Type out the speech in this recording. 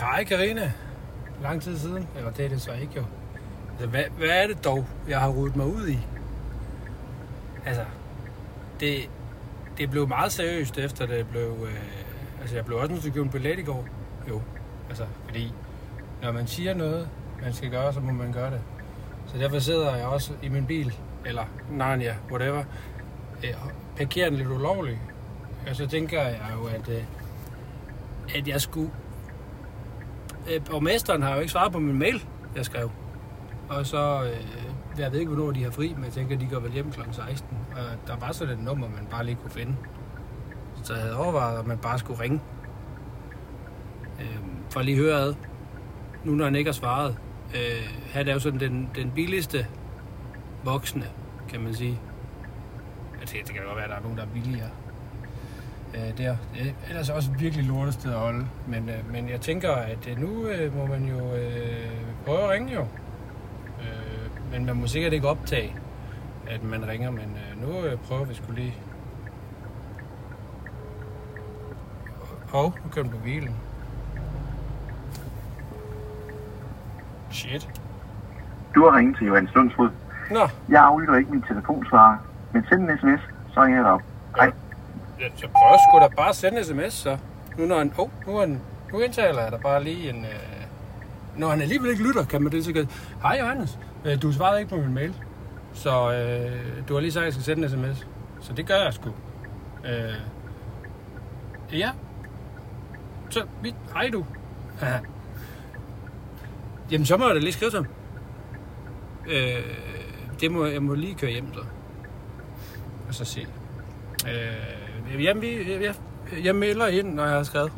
Hej Karina. Lang tid siden. Eller det er det så ikke jo. Altså, hvad, hvad er det dog, jeg har rodet mig ud i? Altså, det, det blev meget seriøst efter det blev... Øh, altså, jeg blev også nødt til at købe en billet i går. Jo, altså, fordi når man siger noget, man skal gøre, så må man gøre det. Så derfor sidder jeg også i min bil, eller Narnia, whatever, øh, parkerer den lidt ulovligt. Og så tænker jeg jo, at, øh, at jeg skulle... Øh, borgmesteren har jo ikke svaret på min mail, jeg skrev. Og så, øh, jeg ved ikke, hvornår de har fri, men jeg tænker, de går vel hjem kl. 16. Og der var sådan et nummer, man bare lige kunne finde. Så jeg havde overvejet, at man bare skulle ringe. Øh, for at lige høre ad. Nu når han ikke har svaret. Øh, han er jo sådan den, den billigste voksne, kan man sige. Altså, det kan godt være, at der er nogen, der er billigere. Øh, der. Er ellers også virkelig lortested at holde. Men, øh, men jeg tænker, at øh, nu øh, må man jo øh, prøve at ringe jo. Øh, men man må sikkert ikke optage, at man ringer. Men øh, nu øh, prøver vi skulle lige... Hov, nu kører den på bilen. Shit. Du har ringet til Johan Sundsfod. Nå, Jeg aflytter ikke min telefonsvarer, men send en sms, så ringer jeg dig op. Hej. Ja, så prøv sgu da bare at sende sms, så. Nu når han... Oh, nu, han, nu indtaler jeg da bare lige en... Øh, når han alligevel ikke lytter, kan man det sikkert... Hej Johannes, øh, du svarede ikke på min mail. Så øh, du har lige sagt, at jeg skal sende en sms. Så det gør jeg sgu. Øh, ja. Så, vi, hej du. Haha. Jamen, så må jeg da lige skrive til ham. Øh, det må, jeg må lige køre hjem, så. Og så se. Øh, jamen, jeg, jeg, jeg melder ind, når jeg har skrevet.